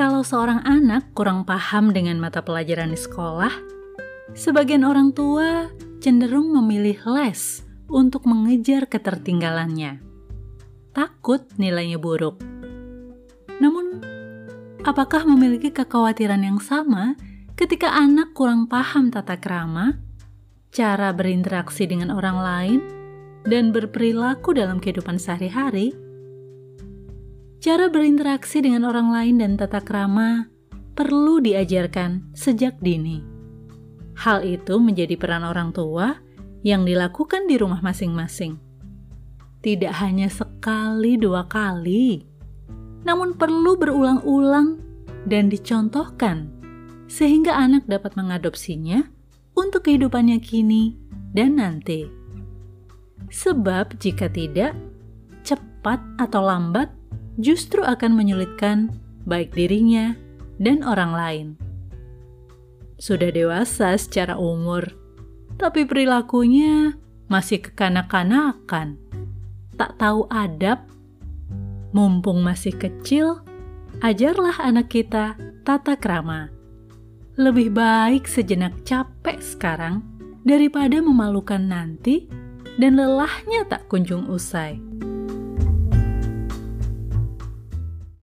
Kalau seorang anak kurang paham dengan mata pelajaran di sekolah, sebagian orang tua cenderung memilih les untuk mengejar ketertinggalannya. Takut nilainya buruk. Namun, apakah memiliki kekhawatiran yang sama ketika anak kurang paham tata krama, cara berinteraksi dengan orang lain, dan berperilaku dalam kehidupan sehari-hari? Cara berinteraksi dengan orang lain dan tata krama perlu diajarkan sejak dini. Hal itu menjadi peran orang tua yang dilakukan di rumah masing-masing. Tidak hanya sekali dua kali, namun perlu berulang-ulang dan dicontohkan sehingga anak dapat mengadopsinya untuk kehidupannya kini dan nanti. Sebab jika tidak, cepat atau lambat justru akan menyulitkan baik dirinya dan orang lain. Sudah dewasa secara umur, tapi perilakunya masih kekanak-kanakan. Tak tahu adab, mumpung masih kecil, ajarlah anak kita tata krama. Lebih baik sejenak capek sekarang daripada memalukan nanti dan lelahnya tak kunjung usai.